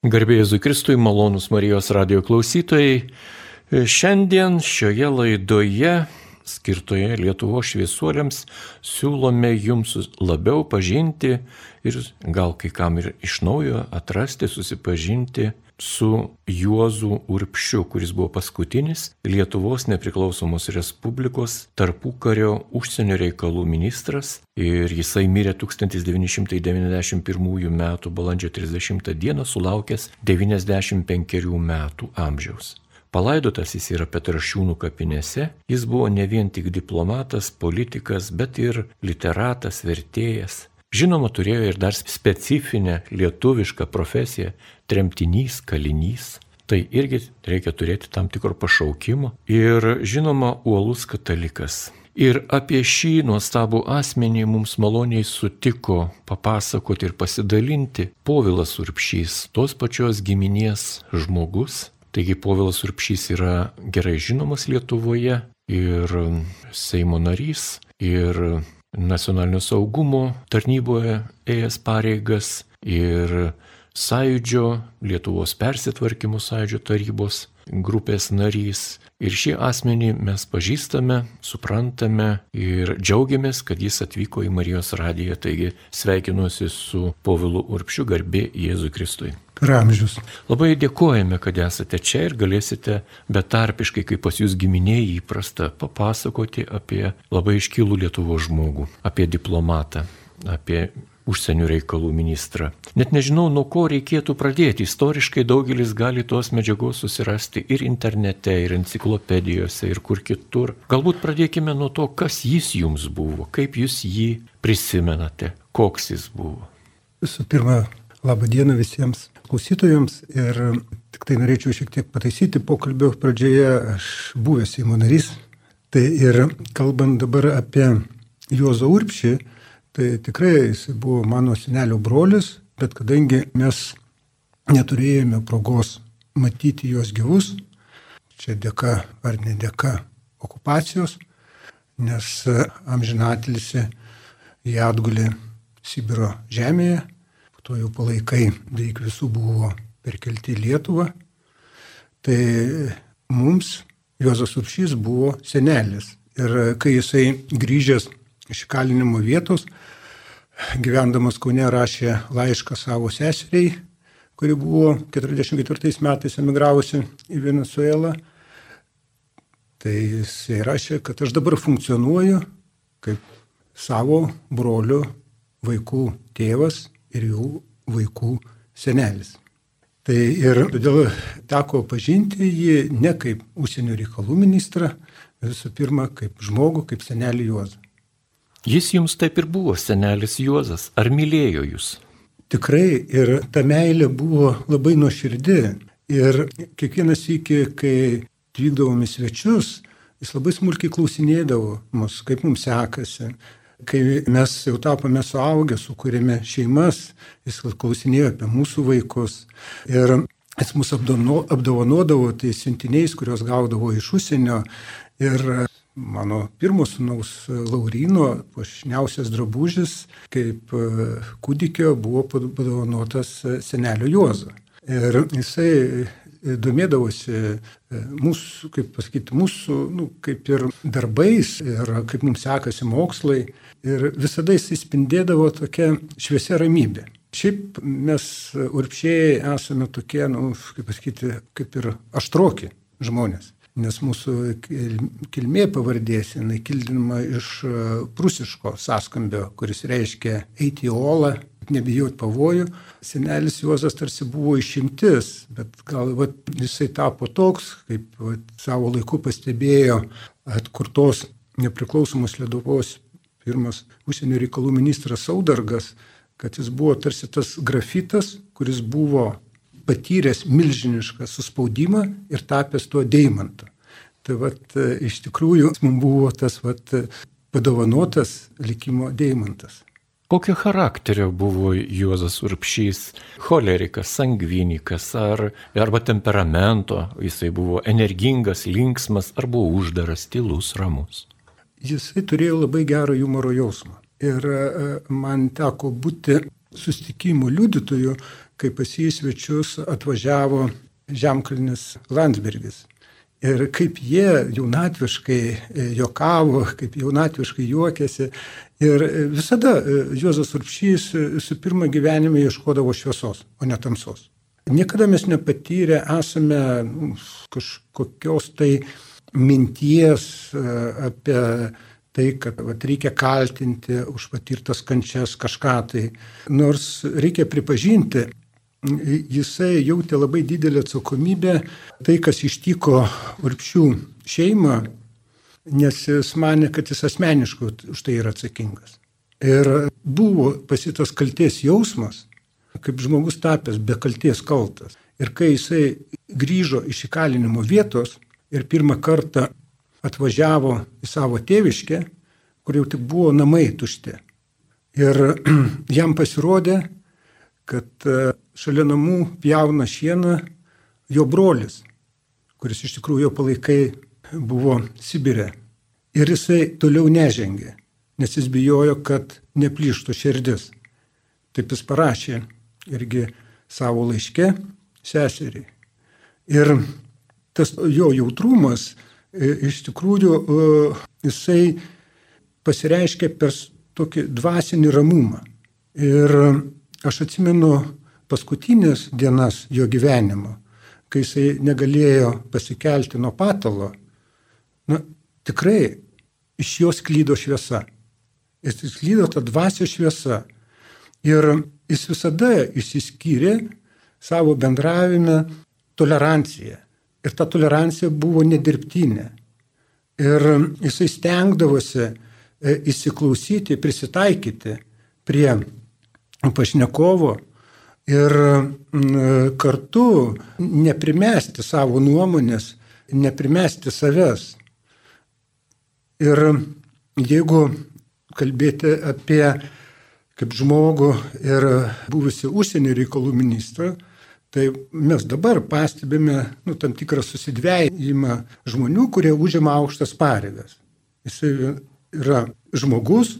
Garbėjai Zukristui, malonus Marijos radio klausytojai. Šiandien šioje laidoje, skirtoje Lietuvo šviesuoliams, siūlome jums labiau pažinti ir gal kai kam ir iš naujo atrasti, susipažinti su Juozu Urpšiu, kuris buvo paskutinis Lietuvos nepriklausomos Respublikos tarpukario užsienio reikalų ministras ir jisai mirė 1991 m. balandžio 30 d. sulaukęs 95 metų amžiaus. Palaidotas jis yra Petrašiūnų kapinėse, jis buvo ne vien tik diplomatas, politikas, bet ir literatas, vertėjas, Žinoma, turėjo ir dar specifinę lietuvišką profesiją - tremtinys, kalinys. Tai irgi reikia turėti tam tikro pašaukimo. Ir žinoma, uolus katalikas. Ir apie šį nuostabų asmenį mums maloniai sutiko papasakoti ir pasidalinti Povilas Urpšys, tos pačios giminės žmogus. Taigi Povilas Urpšys yra gerai žinomas Lietuvoje ir Seimo narys, ir nacionalinio saugumo tarnyboje ėjęs pareigas ir sąjūdžio, Lietuvos persitvarkymų sąjūdžio tarybos grupės narys. Ir šį asmenį mes pažįstame, suprantame ir džiaugiamės, kad jis atvyko į Marijos radiją. Taigi sveikinuosi su Povilu Urpšiu garbė Jėzui Kristui ramžius. Labai dėkojame, kad esate čia ir galėsite betarpiškai, kaip pas jūs giminėjai įprasta, papasakoti apie labai iškilų Lietuvo žmogų, apie diplomatą, apie užsienio reikalų ministrą. Net nežinau, nuo ko reikėtų pradėti. Istoriškai daugelis gali tos medžiagos susirasti ir internete, ir enciklopedijose, ir kur kitur. Galbūt pradėkime nuo to, kas jis jums buvo, kaip jūs jį prisimenate, koks jis buvo. Visų pirma, Labą dieną visiems klausytojams ir tik tai norėčiau šiek tiek pataisyti pokalbio pradžioje, aš buvęs Seimo narys. Tai ir kalbant dabar apie Juozą Urpšį, tai tikrai jis buvo mano senelio brolis, bet kadangi mes neturėjome progos matyti juos gyvus, čia dėka ar nedėka okupacijos, nes amžinatilisi jie atgulė Sibiro žemėje to jau palaikai beveik visų buvo perkelti į Lietuvą. Tai mums Juozas Uršys buvo senelis. Ir kai jisai grįžęs iš kalinimo vietos, gyvendamas Kaune rašė laišką savo seseriai, kuri buvo 44 metais emigravusi į Venezuelą, tai jisai rašė, kad aš dabar funkcionuoju kaip savo brolių vaikų tėvas ir jų vaikų senelis. Tai ir todėl teko pažinti jį ne kaip užsienio reikalų ministrą, visų pirma, kaip žmogų, kaip senelį Juozą. Jis jums taip ir buvo senelis Juozas. Ar mylėjo jūs? Tikrai ir ta meilė buvo labai nuoširdi. Ir kiekvienas iki, kai atvykdavome svečius, jis labai smulkiai klausinėdavo mus, kaip mums sekasi, kai mes jau tapome suaugę, sukūrėme šeimas, jis klausinėjo apie mūsų vaikus. Ir jis mus apdovanodavo tai siuntiniais, kuriuos gaudavo iš užsienio. Ir mano pirmo sunaus Laurino pašniausias drabužis kaip kūdikio buvo padovanotas senelio Juozo. Ir jisai domėdavosi e, mūsų, kaip pasakyti, mūsų, nu, kaip ir darbais, ir kaip mums sekasi mokslai. Ir visada jis įspindėdavo tokia šviesia ramybė. Šiaip mes urpšėjai esame tokie, nu, kaip pasakyti, kaip ir aštroki žmonės. Nes mūsų kilmė pavardės, jinai kildinama iš prusiško sąskambio, kuris reiškia eiti į olą, nebijot pavojų. Senelis Juozas tarsi buvo išimtis, bet gal vat, jisai tapo toks, kaip vat, savo laiku pastebėjo atkurtos nepriklausomos Lietuvos pirmas užsienio reikalų ministras Saudargas, kad jis buvo tarsi tas grafitas, kuris buvo patyręs milžinišką suspaudimą ir tapęs tuo deimantu. Tai vat, iš tikrųjų mums buvo tas vat, padovanotas likimo deimantas. Kokio charakterio buvo Juozas Urpšys? Cholerikas, sangvinikas ar, arba temperamento? Jisai buvo energingas, linksmas ar buvo uždaras, tylus, ramus? Jisai turėjo labai gerą humoro jausmą. Ir e, man teko būti sustikimų liudytojų, kai pas jį svečius atvažiavo Žemkalnis Landsbergis. Ir kaip jie jaunatviškai e, jokavo, kaip jaunatviškai juokėsi. Ir visada e, Juozas Urpšys su pirmą gyvenime ieškodavo šviesos, o ne tamsos. Niekada mes nepatyrę esame nu, kažkokios tai minties apie tai, kad vat, reikia kaltinti už patirtas kančias kažką tai. Nors reikia pripažinti, jisai jautė labai didelę atsakomybę tai, kas ištiko urpšių šeimą, nes jis mane, kad jis asmeniškai už tai yra atsakingas. Ir buvo pasitas kalties jausmas, kaip žmogus tapęs be kalties kaltas. Ir kai jisai grįžo iš įkalinimo vietos ir pirmą kartą atvažiavo į savo tėviškę, kur jau tik buvo namai tušti. Ir jam pasirodė, kad e, šalia namų pjauna šieną jo brolis, kuris iš tikrųjų jo palaikai buvo Sibirė. Ir jisai toliau nežengė, nes jis bijojo, kad neplyštų širdis. Taip jis parašė irgi savo laiške seseriai. Ir tas jo jautrumas E, iš tikrųjų e, jisai pasireiškia per tokį dvasinį ramumą. Ir aš atsimenu paskutinės dienas jo gyvenimo, kai jisai negalėjo pasikelti nuo patalo, na, tikrai iš jos klydo šviesa. Jis klydo ta dvasio šviesa. Ir jis visada išsiskyrė savo bendravime toleranciją. Ir ta tolerancija buvo nedirbtinė. Ir jisai stengdavosi e, įsiklausyti, prisitaikyti prie pašnekovo ir kartu neprimesti savo nuomonės, neprimesti savęs. Ir jeigu kalbėti apie kaip žmogų ir buvusi užsienio reikalų ministrą, Tai mes dabar pastebime nu, tam tikrą susidvėjimą žmonių, kurie užima aukštas pareigas. Jis yra žmogus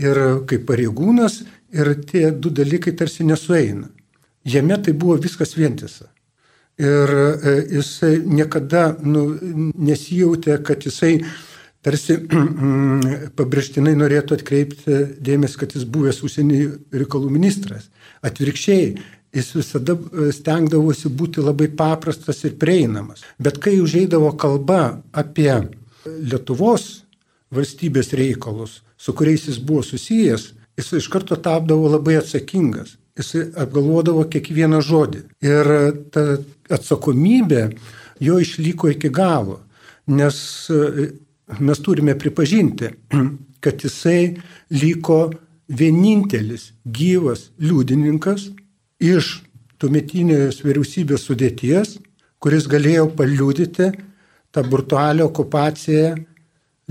ir kaip pareigūnas ir tie du dalykai tarsi nesueina. Jame tai buvo viskas vientisa. Ir e, jisai niekada nu, nesijautė, kad jisai tarsi pabrėžtinai norėtų atkreipti dėmesį, kad jis buvęs užsienio reikalų ministras. Atvirkščiai, jis visada e, stengdavosi būti labai paprastas ir prieinamas. Bet kai užeidavo kalba apie Lietuvos valstybės reikalus, su kuriais jis buvo susijęs, jis iš karto tapdavo labai atsakingas. Jis apgalvodavo kiekvieną žodį. Ir ta atsakomybė jo išliko iki galo. Nes e, mes turime pripažinti, kad jisai liko vienintelis gyvas liudininkas iš tuometinės vyriausybės sudėties, kuris galėjo paliūdyti tą brutalią okupaciją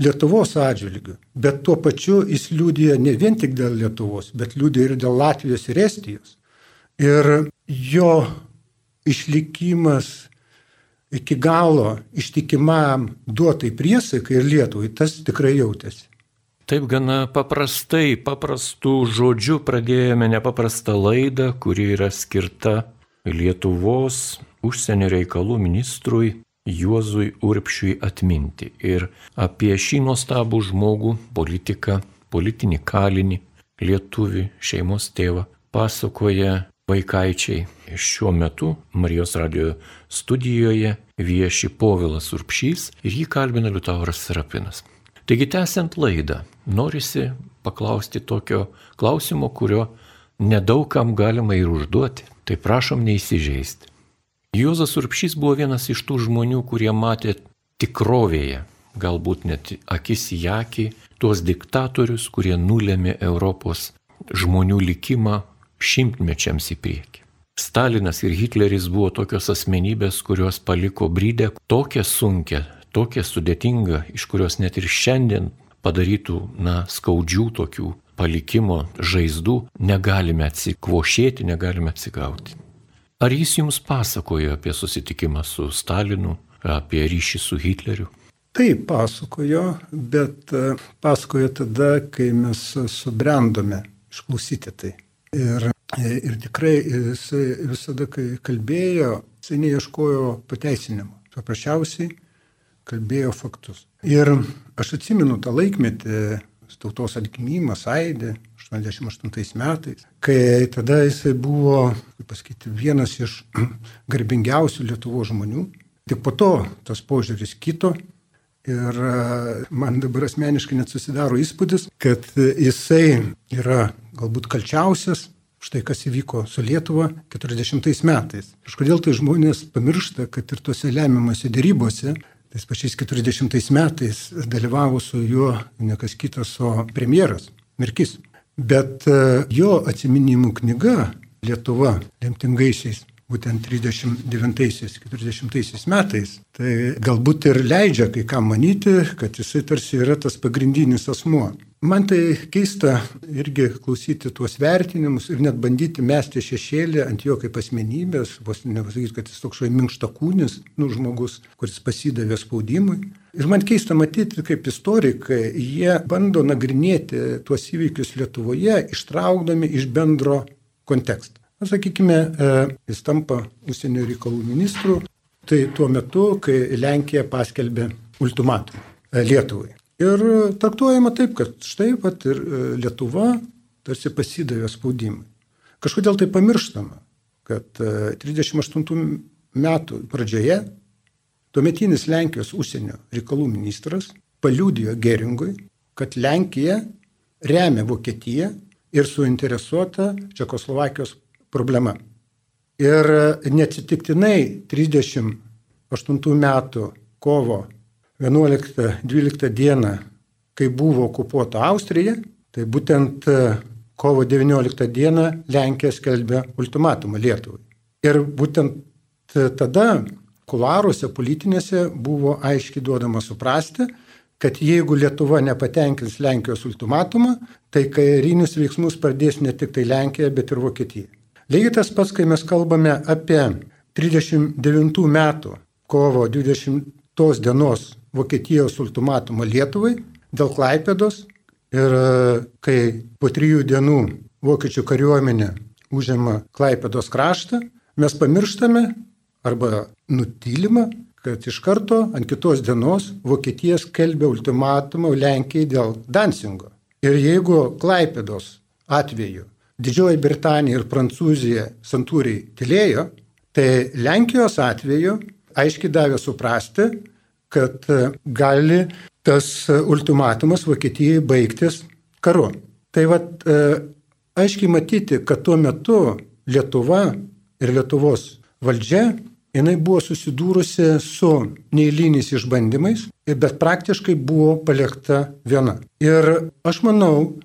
Lietuvos atžvilgių. Bet tuo pačiu jis liūdėjo ne vien tik dėl Lietuvos, bet liūdėjo ir dėl Latvijos ir Estijos. Ir jo išlikimas iki galo ištikimam duotai priesaikai ir Lietuvai, tas tikrai jautėsi. Taip gana paprastai, paprastų žodžių pradėjome nepaprastą laidą, kuri yra skirta Lietuvos užsienio reikalų ministrui Juozui Urpšiui atminti. Ir apie šį nuostabų žmogų, politiką, politinį kalinį, lietuvį, šeimos tėvą pasakoja vaikaičiai. Šiuo metu Marijos radio studijoje vieši Povilas Urpšys ir jį kalbina Liutauras Serapinas. Taigi tęsiant laidą, norisi paklausti tokio klausimo, kurio nedaugam galima ir užduoti. Tai prašom neįsižeisti. Juozas Urpšys buvo vienas iš tų žmonių, kurie matė tikrovėje, galbūt net akis į akį, tuos diktatorius, kurie nulėmė Europos žmonių likimą šimtmečiams į priekį. Stalinas ir Hitleris buvo tokios asmenybės, kurios paliko brydę tokią sunkę tokia sudėtinga, iš kurios net ir šiandien padarytų, na, skaudžių tokių palikimo žaizdų negalime atsikvošėti, negalime atsigauti. Ar jis jums pasakojo apie susitikimą su Stalinu, apie ryšį su Hitleriu? Taip, pasakojo, bet e, pasakojo tada, kai mes subrendome išklausyti tai. Ir Ir tikrai jisai visada, kai kalbėjo, jisai neieškojo pateisinimo. Paprasčiausiai kalbėjo faktus. Ir aš atsimenu tą laikmetį, tautos atgimimą, Saidį, 88 metais, kai tada jisai buvo, kaip pasakyti, vienas iš garbingiausių Lietuvo žmonių. Tik po to tas požiūris kito ir man dabar asmeniškai net susidaro įspūdis, kad jisai yra galbūt kalčiausias štai kas įvyko su Lietuva 40 metais. Kažkodėl tai žmonės pamiršta, kad ir tuose lemiamose dėrybose tais pačiais 40 metais dalyvavo su juo ne kas kitas, o premjeras Mirkis. Bet e, jo atsiminimų knyga Lietuva lemtingaisiais, būtent 39-40 metais, tai galbūt ir leidžia kai kam manyti, kad jisai tarsi yra tas pagrindinis asmuo. Man tai keista irgi klausyti tuos vertinimus ir net bandyti mesti šešėlį ant jo kaip asmenybės, vos nepasakyti, kad jis toks šai minkštakūnis, nu, žmogus, kuris pasidavė spaudimui. Ir man keista matyti, kaip istorikai, jie bando nagrinėti tuos įvykius Lietuvoje, ištraukdami iš bendro konteksto. Na, sakykime, e, jis tampa užsienio reikalų ministru, tai tuo metu, kai Lenkija paskelbė ultimatumą e, Lietuvai. Ir traktuojama taip, kad štai pat ir e, Lietuva tarsi pasidavė spaudimui. Kažkodėl tai pamirštama, kad 38 e, metų pradžioje tuometinis Lenkijos užsienio reikalų ministras paliūdijo Geringui, kad Lenkija remia Vokietiją ir suinteresuota Čekoslovakijos problema. Ir neatsitiktinai 38 metų kovo 11-12 dieną, kai buvo okupuota Austrija, tai būtent kovo 19 dieną Lenkija skelbė ultimatumą Lietuvai. Ir būtent tada kularuose politinėse buvo aiškiai duodama suprasti, kad jeigu Lietuva nepatenkins Lenkijos ultimatumą, tai karinius veiksmus pradės ne tik tai Lenkija, bet ir Vokietija. Lygiai tas pats, kai mes kalbame apie 39 metų kovo 20 dienos Vokietijos ultimatumą Lietuvai dėl Klaipėdos ir e, kai po trijų dienų vokiečių kariuomenė užima Klaipėdos kraštą, mes pamirštame arba nutylima, kad iš karto ant kitos dienos Vokietija skelbė ultimatumą Lenkijai dėl Dansingo. Ir jeigu Klaipėdos atveju Didžioji Britanija ir Prancūzija santūriai tylėjo, tai Lenkijos atveju aiškiai davė suprasti, kad e, gali tas ultimatumas Vokietijai baigtis karu. Tai vad e, aiškiai matyti, kad tuo metu Lietuva ir Lietuvos valdžia, jinai buvo susidūrusi su neįlyniais išbandymais, bet praktiškai buvo palikta viena. Ir aš manau,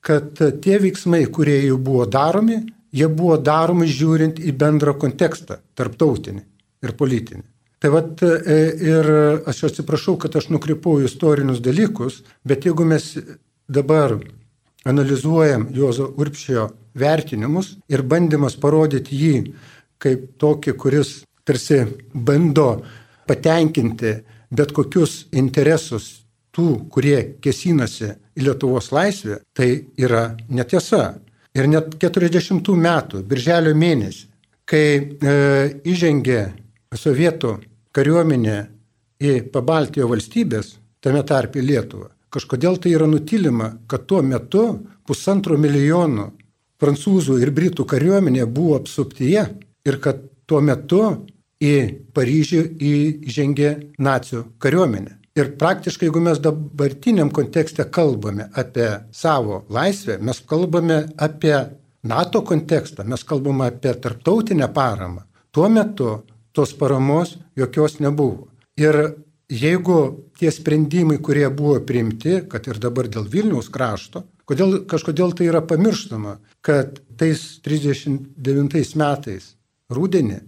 kad tie veiksmai, kurie jau buvo daromi, jie buvo daromi žiūrint į bendrą kontekstą, tarptautinį ir politinį. Tai vad e, ir aš atsiprašau, kad aš nukrypau į istorinius dalykus, bet jeigu mes dabar analizuojam Juozo Urpšio vertinimus ir bandymas parodyti jį kaip tokį, kuris tarsi bando patenkinti bet kokius interesus tų, kurie kesinasi į Lietuvos laisvę, tai yra netiesa. Ir net 40 metų, birželio mėnesį, kai e, įžengė sovietų kariuomenė į Pabaltijo valstybės, tame tarp į Lietuvą, kažkodėl tai yra nutilima, kad tuo metu pusantro milijono prancūzų ir britų kariuomenė buvo apsuptyje ir kad tuo metu į Paryžių įžengė nacijų kariuomenė. Ir praktiškai, jeigu mes dabartiniam kontekste kalbame apie savo laisvę, mes kalbame apie NATO kontekstą, mes kalbame apie tarptautinę paramą. Tuo metu tos paramos jokios nebuvo. Ir jeigu tie sprendimai, kurie buvo priimti, kad ir dabar dėl Vilniaus krašto, kodėl, kažkodėl tai yra pamirštama, kad tais 39 metais rūdienį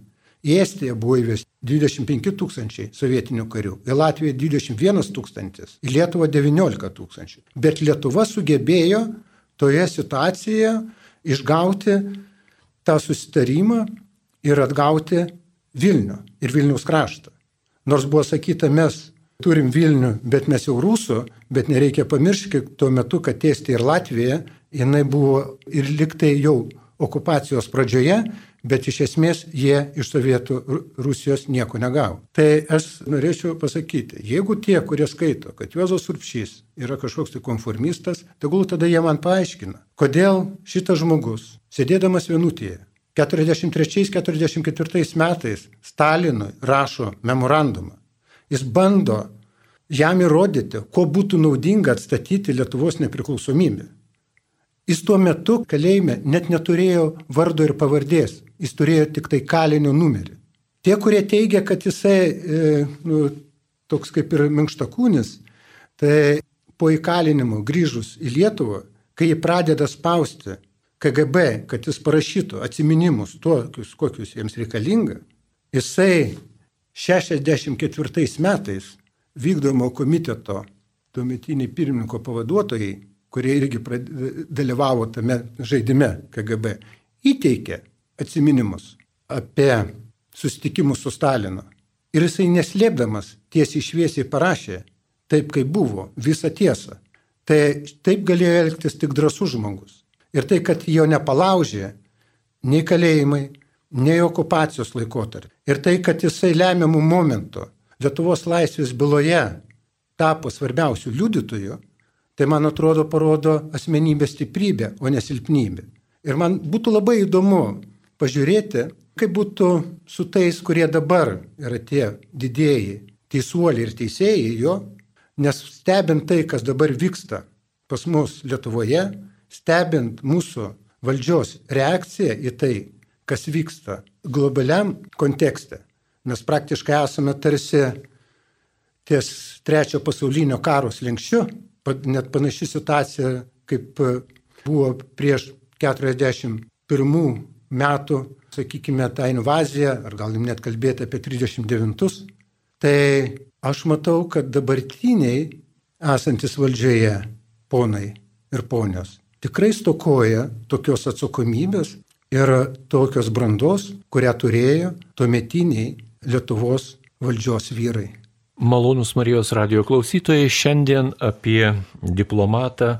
į Estiją buvo įvesti 25 tūkstančiai sovietinių karių, į Latviją 21 tūkstantis, į Lietuvą 19 tūkstančių. Bet Lietuva sugebėjo toje situacijoje išgauti tą susitarimą ir atgauti Vilnių ir Vilniaus kraštą. Nors buvo sakyta, mes turim Vilnių, bet mes jau rusų, bet nereikia pamiršti tuo metu, kad Estija ir Latvija, jinai buvo ir liktai jau okupacijos pradžioje, bet iš esmės jie iš Sovietų Rusijos nieko negavo. Tai aš norėčiau pasakyti, jeigu tie, kurie skaito, kad Juozas Urpšys yra kažkoks tai konformistas, tegul tada jie man paaiškina, kodėl šitas žmogus, sėdėdamas vienutėje, 43-44 metais Stalinui rašo memorandumą. Jis bando jam įrodyti, ko būtų naudinga atstatyti Lietuvos nepriklausomybę. Jis tuo metu kalėjime net neturėjo vardo ir pavardės, jis turėjo tik tai kalinio numerį. Tie, kurie teigia, kad jisai e, nu, toks kaip ir minkštakūnis, tai po įkalinimo grįžus į Lietuvą, kai jį pradeda spausti KGB, kad jis parašytų atminimus tokius, kokius jiems reikalinga, jisai 64 metais vykdomo komiteto tuometiniai pirmininko pavaduotojai, kurie irgi dalyvavo tame žaidime KGB, įteikė atsiminimus apie susitikimus su Stalinu. Ir jisai neslėpdamas tiesiai šviesiai parašė, taip kaip buvo, visą tiesą. Tai taip galėjo elgtis tik drasus žmogus. Ir tai, kad jo nepalaužė nei kalėjimai, nei okupacijos laikotarpį. Ir tai, kad jisai lemiamų momentų Lietuvos laisvės byloje tapo svarbiausių liudytojų, tai man atrodo parodo asmenybės stiprybę, o ne silpnybę. Ir man būtų labai įdomu pažiūrėti, kaip būtų su tais, kurie dabar yra tie didėjai teisuoliai ir teisėjai jo, nes stebint tai, kas dabar vyksta pas mus Lietuvoje, stebint mūsų valdžios reakciją į tai, kas vyksta globaliam kontekste, Mes praktiškai esame tarsi ties trečio pasaulinio karo slengščiu, net panaši situacija kaip buvo prieš 41 metų, sakykime, tą invaziją, ar galim net kalbėti apie 39. Tai aš matau, kad dabartiniai esantis valdžioje ponai ir ponios tikrai stokoja tokios atsakomybės ir tokios brandos, kurią turėjo tuometiniai Lietuvos valdžios vyrai. Malonus Marijos radio klausytojai šiandien apie diplomatą,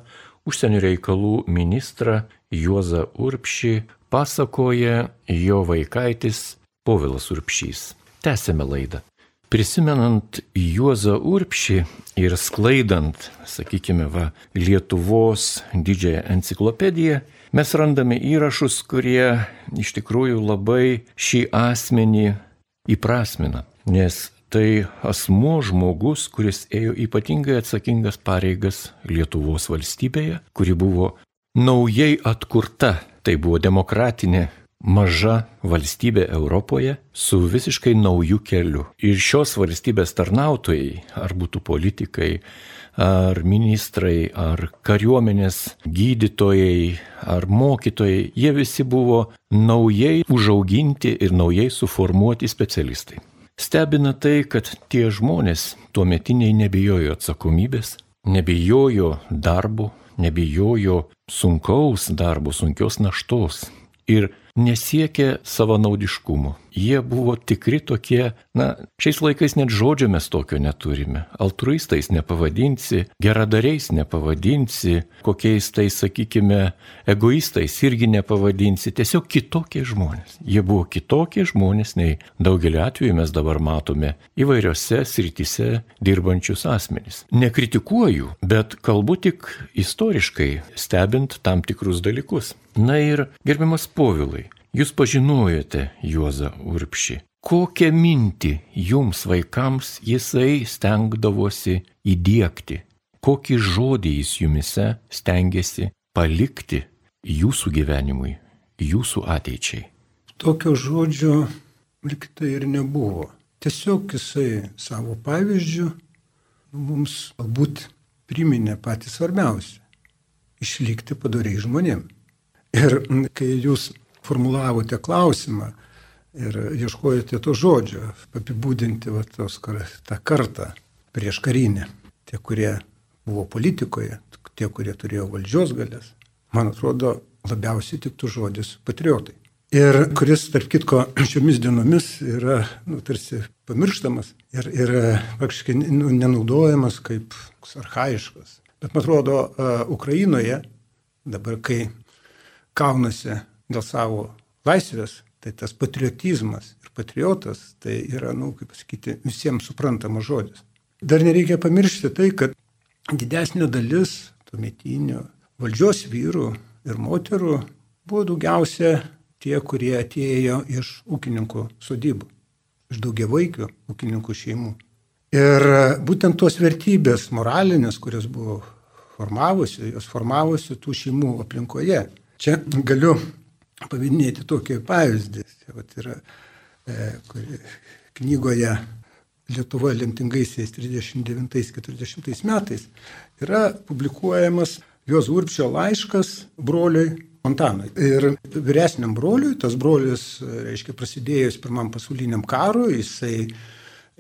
užsienio reikalų ministrą Juozą Urpšį pasakoja jo vaikaitis Povilas Urpšys. Tęsėme laidą. Prisimenant Juozą Urpšį ir sklaidant, sakykime, va, Lietuvos didžiąją enciklopediją, mes randame įrašus, kurie iš tikrųjų labai šį asmenį įprasmina, nes tai asmuo žmogus, kuris ėjo ypatingai atsakingas pareigas Lietuvos valstybėje, kuri buvo naujai atkurta, tai buvo demokratinė maža valstybė Europoje su visiškai nauju keliu. Ir šios valstybės tarnautojai, ar būtų politikai, ar ministrai, ar kariuomenės gydytojai, ar mokytojai, jie visi buvo naujai užauginti ir naujai suformuoti specialistai. Stebina tai, kad tie žmonės tuo metiniai nebijojo atsakomybės, nebijojo darbo, nebijojo sunkaus darbo, sunkios naštos. Ir nesiekė savanaudiškumo. Jie buvo tikri tokie, na, šiais laikais net žodžio mes tokio neturime. Altruistais nepavadinsi, geradariais nepavadinsi, kokiais tai, sakykime, egoistais irgi nepavadinsi, tiesiog kitokie žmonės. Jie buvo kitokie žmonės nei daugelį atvejų mes dabar matome įvairiose srityse dirbančius asmenys. Nekritikuoju, bet kalbu tik istoriškai, stebint tam tikrus dalykus. Na ir gerbiamas Povilai, jūs pažinojote Juozą Urpšį. Kokią mintį jums vaikams jisai stengdavosi įdėkti? Kokį žodį jis jumise stengiasi palikti jūsų gyvenimui, jūsų ateičiai? Tokio žodžio liktai ir nebuvo. Tiesiog jisai savo pavyzdžių mums galbūt priminė patį svarbiausią - išlikti padariai žmonėms. Ir kai jūs formulavote klausimą ir ieškojote to žodžio, apibūdinti va, tos, tą kartą prieš karinę, tie, kurie buvo politikoje, tie, kurie turėjo valdžios galės, man atrodo, labiausiai tiktų žodis patriotai. Ir kuris, tarp kitko, šiomis dienomis yra nu, tarsi pamirštamas ir, ir faktiškai nu, nenaudojamas kaip arhaiškas. Bet man atrodo, uh, Ukrainoje, dabar kai kaunasi dėl savo laisvės, tai tas patriotizmas ir patriotas, tai yra, na, nu, kaip pasakyti, visiems suprantamas žodis. Dar nereikia pamiršti tai, kad didesnė dalis tuometinių valdžios vyrų ir moterų buvo daugiausia tie, kurie atėjo iš ūkininkų sodybų, iš daugiavaikių ūkininkų šeimų. Ir būtent tos vertybės moralinės, kurios buvo formavusi, jos formavusi tų šeimų aplinkoje. Čia galiu paminėti tokį pavyzdį. Vat yra e, knygoje Lietuva lemtingaisiais 39-40 metais yra publikuojamas Jos Urpšio laiškas broliui Montanui. Ir vyresniam broliui, tas brolis, reiškia, prasidėjus pirmam pasauliniam karui, jisai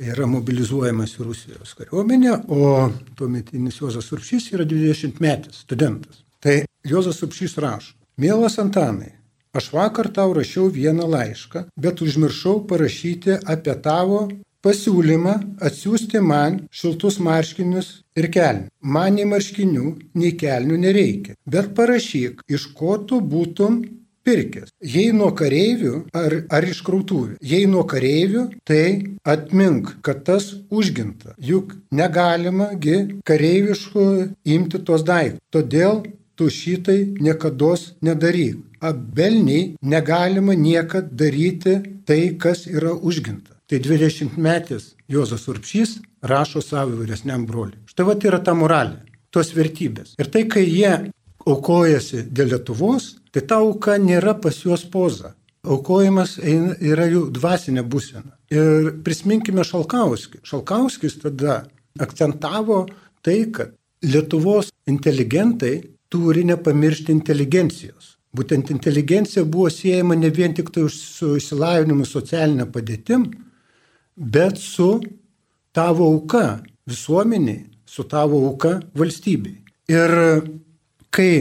yra mobilizuojamas į Rusijos kariuomenę, o tuometinis Jozas Urpšys yra 20 metais studentas. Tai Jozas Urpšys rašo, mielas Antanai, aš vakar tau rašiau vieną laišką, bet užmiršau parašyti apie tavo pasiūlymą atsiųsti man šiltus marškinius ir kelnių. Man nei marškinių, nei kelnių nereikia, bet parašyk, iš ko tu būtum pirkęs. Jei nuo kareivių ar, ar iš krautuvių. Jei nuo kareivių, tai atmink, kad tas užginta. Juk negalimagi kareiviškų imti tos daiktus. Todėl tu šitai niekada nedaryk. Abelniai negalima niekada daryti tai, kas yra užginta. Tai 20 metis Jozas Urpšys rašo savo vyresniam broliui. Štai va tai yra ta moralė, tos vertybės. Ir tai, kai jie aukojasi dėl Lietuvos, tai ta auka nėra pas juos poza. Aukojimas yra jų dvasinė būsena. Ir prisiminkime Šalkauskį. Šalkauskis tada akcentavo tai, kad Lietuvos inteligentai turi nepamiršti inteligencijos. Būtent inteligencija buvo siejama ne vien tik tai su išsilavinimu socialinė padėtim, bet su tavo auka visuomeniai, su tavo auka valstybei. Ir kai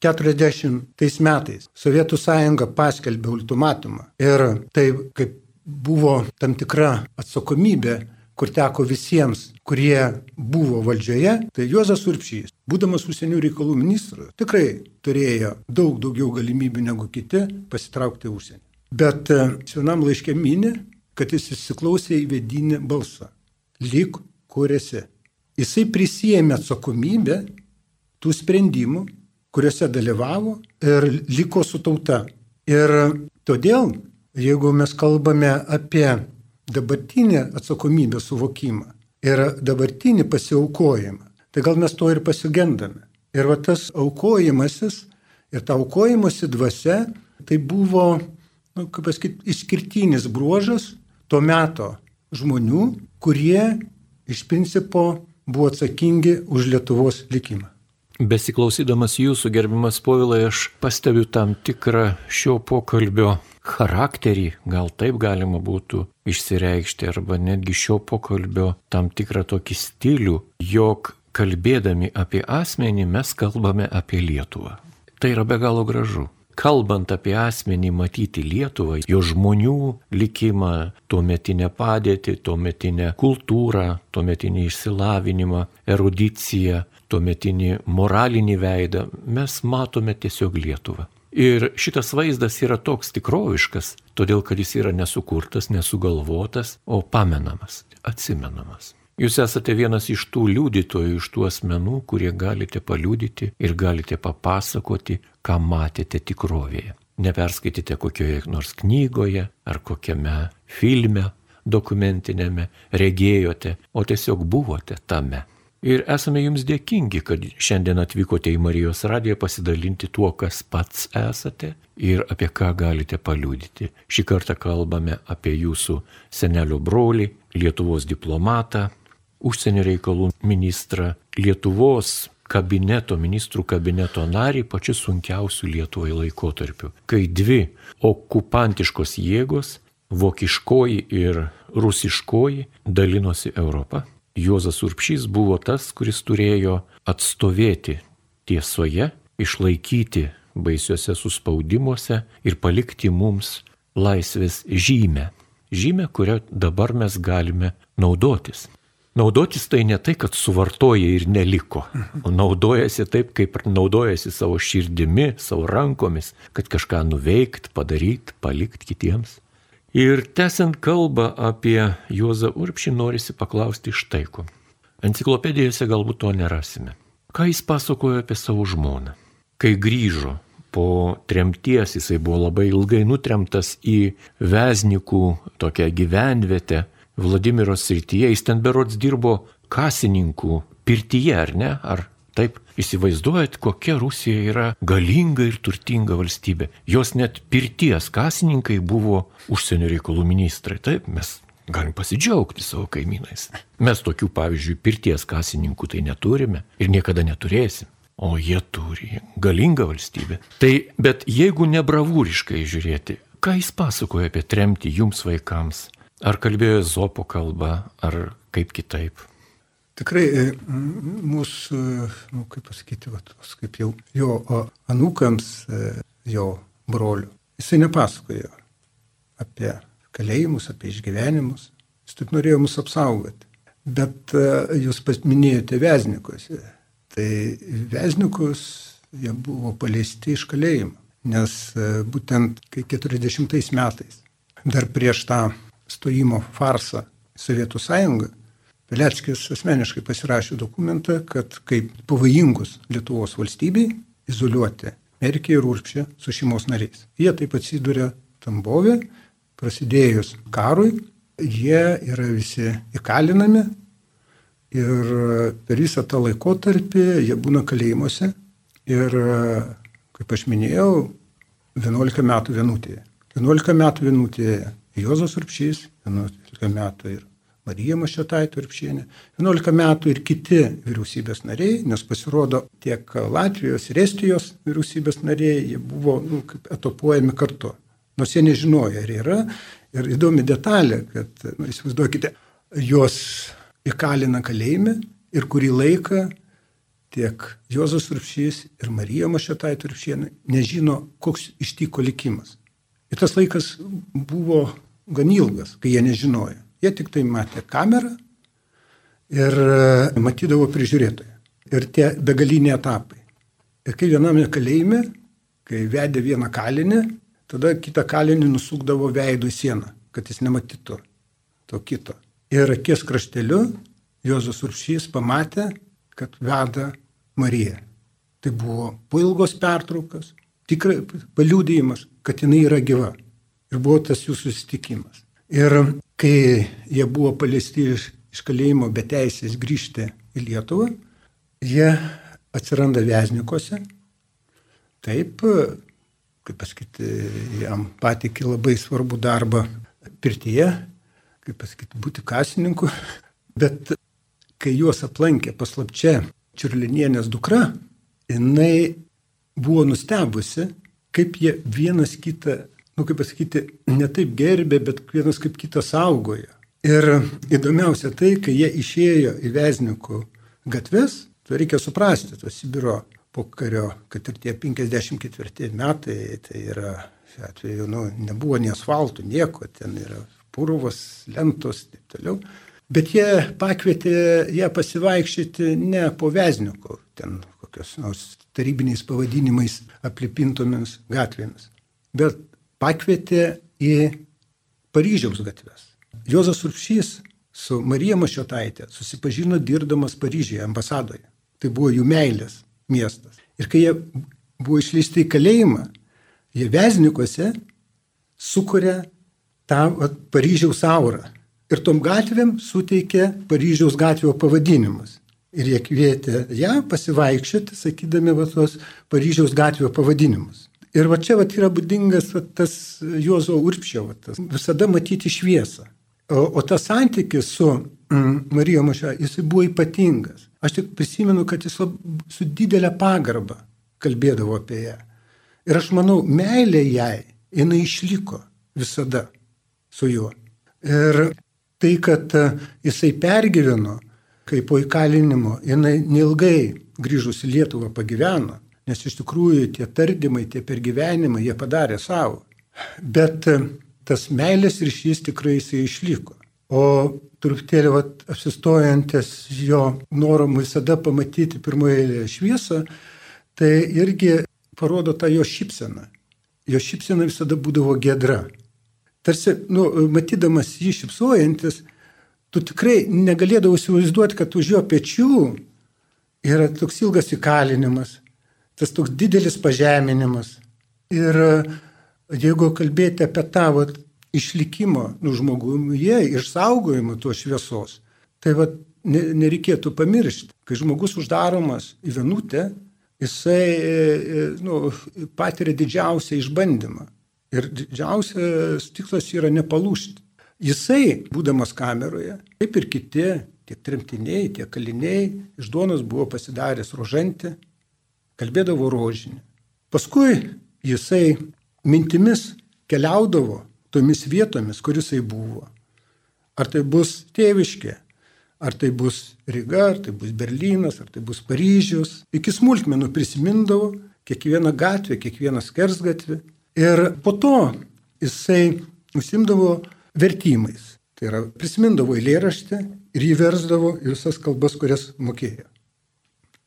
40 metais Sovietų sąjunga paskelbė ultimatumą ir tai kaip buvo tam tikra atsakomybė, kur teko visiems, kurie buvo valdžioje, tai Juozas Urpšys, būdamas užsienio reikalų ministras, tikrai turėjo daug daugiau galimybių negu kiti pasitraukti užsienį. Bet e, vienam laiškė minė, kad jis įsiklausė į vedinį balsą. Lik, kur esi. Jisai prisijėmė atsakomybę tų sprendimų, kuriuose dalyvavo ir liko su tauta. Ir todėl, jeigu mes kalbame apie dabartinį atsakomybę suvokimą ir dabartinį pasiaukojimą, tai gal mes to ir pasigendame. Ir va tas aukojimasis ir ta aukojimosi dvasia, tai buvo, nu, kaip pasakyti, išskirtinis bruožas to meto žmonių, kurie iš principo buvo atsakingi už Lietuvos likimą. Besiklausydamas jūsų gerbimas povilai, aš pastebiu tam tikrą šio pokalbio charakterį, gal taip galima būtų išsireikšti, arba netgi šio pokalbio tam tikrą tokį stilių, jog kalbėdami apie asmenį mes kalbame apie Lietuvą. Tai yra be galo gražu kalbant apie asmenį, matyti Lietuvą, jo žmonių likimą, tuometinę padėtį, tuometinę kultūrą, tuometinį išsilavinimą, erudiciją, tuometinį moralinį veidą, mes matome tiesiog Lietuvą. Ir šitas vaizdas yra toks tikroviškas, todėl kad jis yra nesukurtas, nesugalvotas, o pamenamas, atsimenamas. Jūs esate vienas iš tų liudytojų, iš tų asmenų, kurie galite paliudyti ir galite papasakoti, ką matėte tikrovėje. Neperskaitėte kokioje nors knygoje ar kokiame filme dokumentinėme, regėjote, o tiesiog buvote tame. Ir esame jums dėkingi, kad šiandien atvykote į Marijos radiją pasidalinti tuo, kas pats esate ir apie ką galite paliūdyti. Šį kartą kalbame apie jūsų senelio brolį, Lietuvos diplomatą, užsienio reikalų ministrą, Lietuvos kabineto, ministrų kabineto narį pačiu sunkiausiu Lietuvai laikotarpiu, kai dvi okupantiškos jėgos, vokiškoji ir rusiškoji, dalinosi Europą. Juozas Urpšys buvo tas, kuris turėjo atstovėti tiesoje, išlaikyti baisiuose suspaudimuose ir palikti mums laisvės žymę. Žymę, kurią dabar mes galime naudotis. Naudotis tai ne tai, kad suvartoja ir neliko, o naudojasi taip, kaip naudojasi savo širdimi, savo rankomis, kad kažką nuveikt, padaryt, palikt kitiems. Ir tęsiant kalbą apie Juozą Urpšį, norisi paklausti štai ko. Enciklopedijose galbūt to nerasime. Ką jis pasakojo apie savo žmoną? Kai grįžo po tremties, jisai buvo labai ilgai nutremtas į Veznikų tokią gyvenvietę, Vladimiro srityje, jis ten berods dirbo kasininkų pirtyje, ar ne? Ar taip įsivaizduojat, kokia Rusija yra galinga ir turtinga valstybė. Jos net pirties kasininkai buvo užsienio reikalų ministrai. Taip, mes galim pasidžiaugti savo kaimynais. Mes tokių, pavyzdžiui, pirties kasininkų tai neturime ir niekada neturėsim. O jie turi galingą valstybę. Tai, bet jeigu nebravūriškai žiūrėti, ką jis pasakoja apie tremtį jums vaikams, Ar kalbėjo Zopo kalba, ar kaip kitaip? Tikrai e, mūsų, nu, kaip pasakyti, va, tos, kaip jau jo anūkams, e, jo brolių, jisai nepasakojo apie kalėjimus, apie išgyvenimus, jis tik norėjo mus apsaugoti. Bet e, jūs minėjote Veznikus. Tai Veznikus jie buvo paleisti iš kalėjimo, nes būtent kai 40 metais, dar prieš tą stojimo farsą Sovietų sąjungą, Veleckis asmeniškai pasirašė dokumentą, kad kaip pavojingus Lietuvos valstybei izoliuoti Merkį ir Urpšį su šeimos nariais. Jie taip atsiduria Tambovė, prasidėjus karui, jie yra visi įkalinami ir per visą tą laikotarpį jie būna kalėjimuose ir, kaip aš minėjau, 11 metų vienutėje. 11 metų vienutėje Juozas Urpšys, 11 metų ir Marija Mašetaitė Urpšienė, 11 metų ir kiti vyriausybės nariai, nes pasirodo tiek Latvijos ir Estijos vyriausybės nariai, jie buvo nu, atopuojami kartu. Nors jie nežinojo, ar yra. Ir įdomi detalė, kad, nu, įsivaizduokite, juos įkalina kalėjime ir kurį laiką tiek Jozas Urpšys ir Marija Mašetaitė Urpšienė nežino, koks ištiko likimas. Ir tas laikas buvo gan ilgas, kai jie nežinojo. Jie tik tai matė kamerą ir e, matydavo prižiūrėtoją. Ir tie begaliniai etapai. Ir kai viename kalėjime, kai vedė vieną kalinį, tada kitą kalinį nusukdavo veidų sieną, kad jis nematytų to kito. Ir akies krašteliu Jozas Uršys pamatė, kad veda Mariją. Tai buvo po ilgos pertraukas, tikrai paliūdėjimas, kad jinai yra gyva. Ir buvo tas jų susitikimas. Ir kai jie buvo paleisti iš, iš kalėjimo be teisės grįžti į Lietuvą, jie atsiranda Veznikose. Taip, kaip pasakyti, jam patikė labai svarbu darbą pirtyje, kaip pasakyti, būti kasininku. Bet kai juos aplankė paslapčia Čiurlinienės dukra, jinai buvo nustebusi, kaip jie vienas kitą nu kaip pasakyti, ne taip gerbė, bet vienas kaip kitas saugojo. Ir įdomiausia tai, kai jie išėjo į Veznikų gatves, tai reikia suprasti, to Sibiro pokario, kad ir tie 54 metai, tai yra, šiuo atveju, nu, nebuvo nei asfaltų, nieko, ten yra purvos, lentos ir taip toliau. Bet jie pakvietė ją pasivaikščioti ne po Veznikų, ten kokios nors tarybiniais pavadinimais aplipintomis gatvėmis, bet pakvietė į Paryžiaus gatves. Jozas Urpšys su Marija Mašiotaitė susipažino dirbdamas Paryžiuje ambasadoje. Tai buvo jų meilės miestas. Ir kai jie buvo išleisti į kalėjimą, jie Veznikose sukuria tą at, Paryžiaus aurą. Ir tom gatvėm suteikė Paryžiaus gatvio pavadinimus. Ir jie kvietė ją pasivaikščioti, sakydami va tos Paryžiaus gatvio pavadinimus. Ir va čia va yra būdingas va, tas Juozo Urpščio, va, tas, visada matyti šviesą. O, o tas santykis su mm, Marija Maša, jisai buvo ypatingas. Aš tik prisimenu, kad jis lab, su didelė pagarba kalbėdavo apie ją. Ir aš manau, meilė jai, jinai išliko visada su juo. Ir tai, kad e, jisai pergyveno, kai po įkalinimo, jinai neilgai grįžus į Lietuvą pagyveno, Nes iš tikrųjų tie tardymai, tie pergyvenimai, jie padarė savo. Bet e, tas meilės ryšys tikrai jisai išliko. O truputėlį vat, apsistojantis jo norom visada pamatyti pirmoje eilėje šviesą, tai irgi parodo tą jo šypseną. Jo šypsena visada būdavo gedra. Tarsi, nu, matydamas jį šypsojantis, tu tikrai negalėdavai įsivaizduoti, kad už jo pečių yra toks ilgas įkalinimas, tas toks didelis pažeminimas. Ir jeigu kalbėti apie tavo išlikimo nu, žmoguje, išsaugojimą tos šviesos, tai va, ne, nereikėtų pamiršti, kai žmogus uždaromas į vienutę, jisai e, e, nu, patiria didžiausią išbandymą. Ir didžiausias tikslas yra nepalūšti. Jisai, būdamas kameroje, kaip ir kiti, tiek tremtiniai, tiek kaliniai, iš duonos buvo pasidaręs rožantį, kalbėdavo rožinį. Paskui jisai mintimis keliaudavo tomis vietomis, kur jisai buvo. Ar tai bus tėviškė, ar tai bus Ryga, ar tai bus Berlynas, ar tai bus Paryžius. Iki smulkmenų prisimindavo kiekvieną gatvę, kiekvieną skersgatvį. Ir po to jisai užsimdavo vertimais. Tai yra prisimindavo eilėraštį ir jį versdavo į visas kalbas, kurias mokėjo.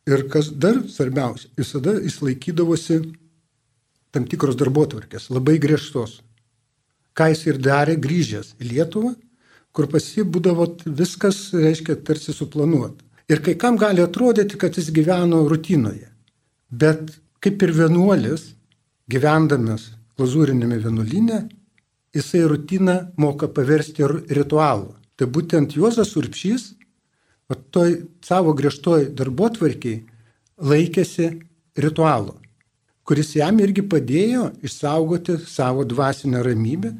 Ir kas dar svarbiausia, visada jis laikydavosi tam tikros darbo tvarkės, labai griežtos ką jis ir darė grįžęs į Lietuvą, kur pasi būdavo viskas, reiškia, tarsi suplanuota. Ir kai kam gali atrodyti, kad jis gyveno rutinoje. Bet kaip ir vienuolis, gyvendamas glazūrinėme vienuolinė, jisai rutiną moka paversti ritualu. Tai būtent Juozas Urpšys, o toj savo griežtoj darbo tvarkiai laikėsi ritualo kuris jam irgi padėjo išsaugoti savo dvasinę ramybę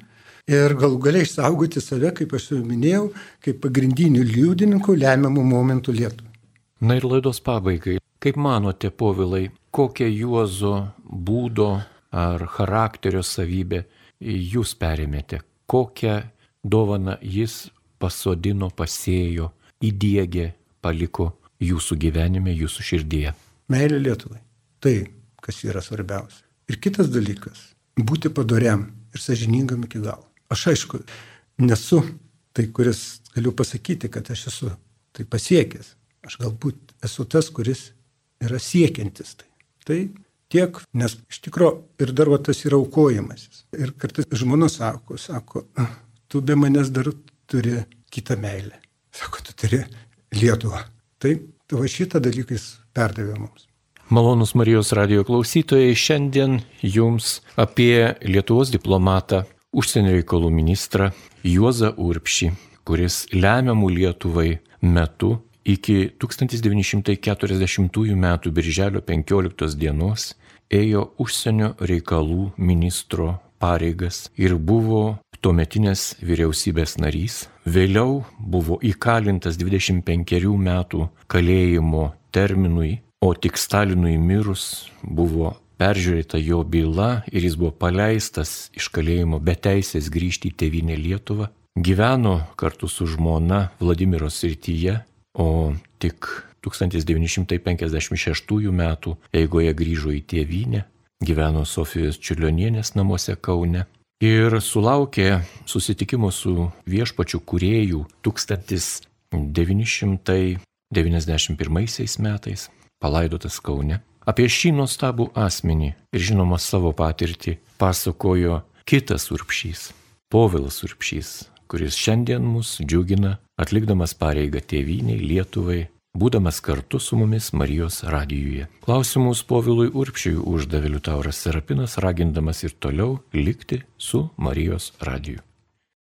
ir galų galiai išsaugoti save, kaip aš jau minėjau, kaip pagrindinių liudininkų lemiamų momentų Lietuvai. Na ir laidos pabaigai, kaip manote, povilai, kokią Juozo būdo ar charakterio savybę jūs perėmėte, kokią dovaną jis pasodino, pasėjo, įdėgė, paliko jūsų gyvenime, jūsų širdyje? Meilė Lietuvai. Tai kas yra svarbiausia. Ir kitas dalykas - būti padoriam ir sažiningam iki galo. Aš aišku, nesu tai, kuris galiu pasakyti, kad aš esu tai pasiekęs. Aš galbūt esu tas, kuris yra siekiantis tai. Tai tiek, nes iš tikrųjų ir dar va, tas yra aukojimasis. Ir kartais žmona sako, sako, ah, tu be manęs dar turi kitą meilę. Sako, tu turi Lietuvą. Tai va šitą dalyką jis perdavė mums. Malonus Marijos radio klausytojai, šiandien jums apie Lietuvos diplomatą, užsienio reikalų ministrą Juozą Urpšį, kuris lemiamų Lietuvai metu iki 1940 m. birželio 15 dienos ėjo užsienio reikalų ministro pareigas ir buvo tuometinės vyriausybės narys, vėliau buvo įkalintas 25 metų kalėjimo terminui O tik Stalinui mirus buvo peržiūrėta jo byla ir jis buvo paleistas iš kalėjimo be teisės grįžti į tėvynę Lietuvą. Gyveno kartu su žmona Vladimiro srityje, o tik 1956 m. eigoje grįžo į tėvynę, gyveno Sofijos Čiurlionienės namuose Kaune ir sulaukė susitikimo su viešpačiu kuriejų 1991 metais palaidotas Kaune. Apie šį nuostabų asmenį ir žinoma savo patirtį pasakojo kitas urpšys, Povilas urpšys, kuris šiandien mus džiugina atlikdamas pareigą tėviniai Lietuvai, būdamas kartu su mumis Marijos radijuje. Klausimus Povilui Urpšiui uždavė Liutauras Serapinas, ragindamas ir toliau likti su Marijos radiju.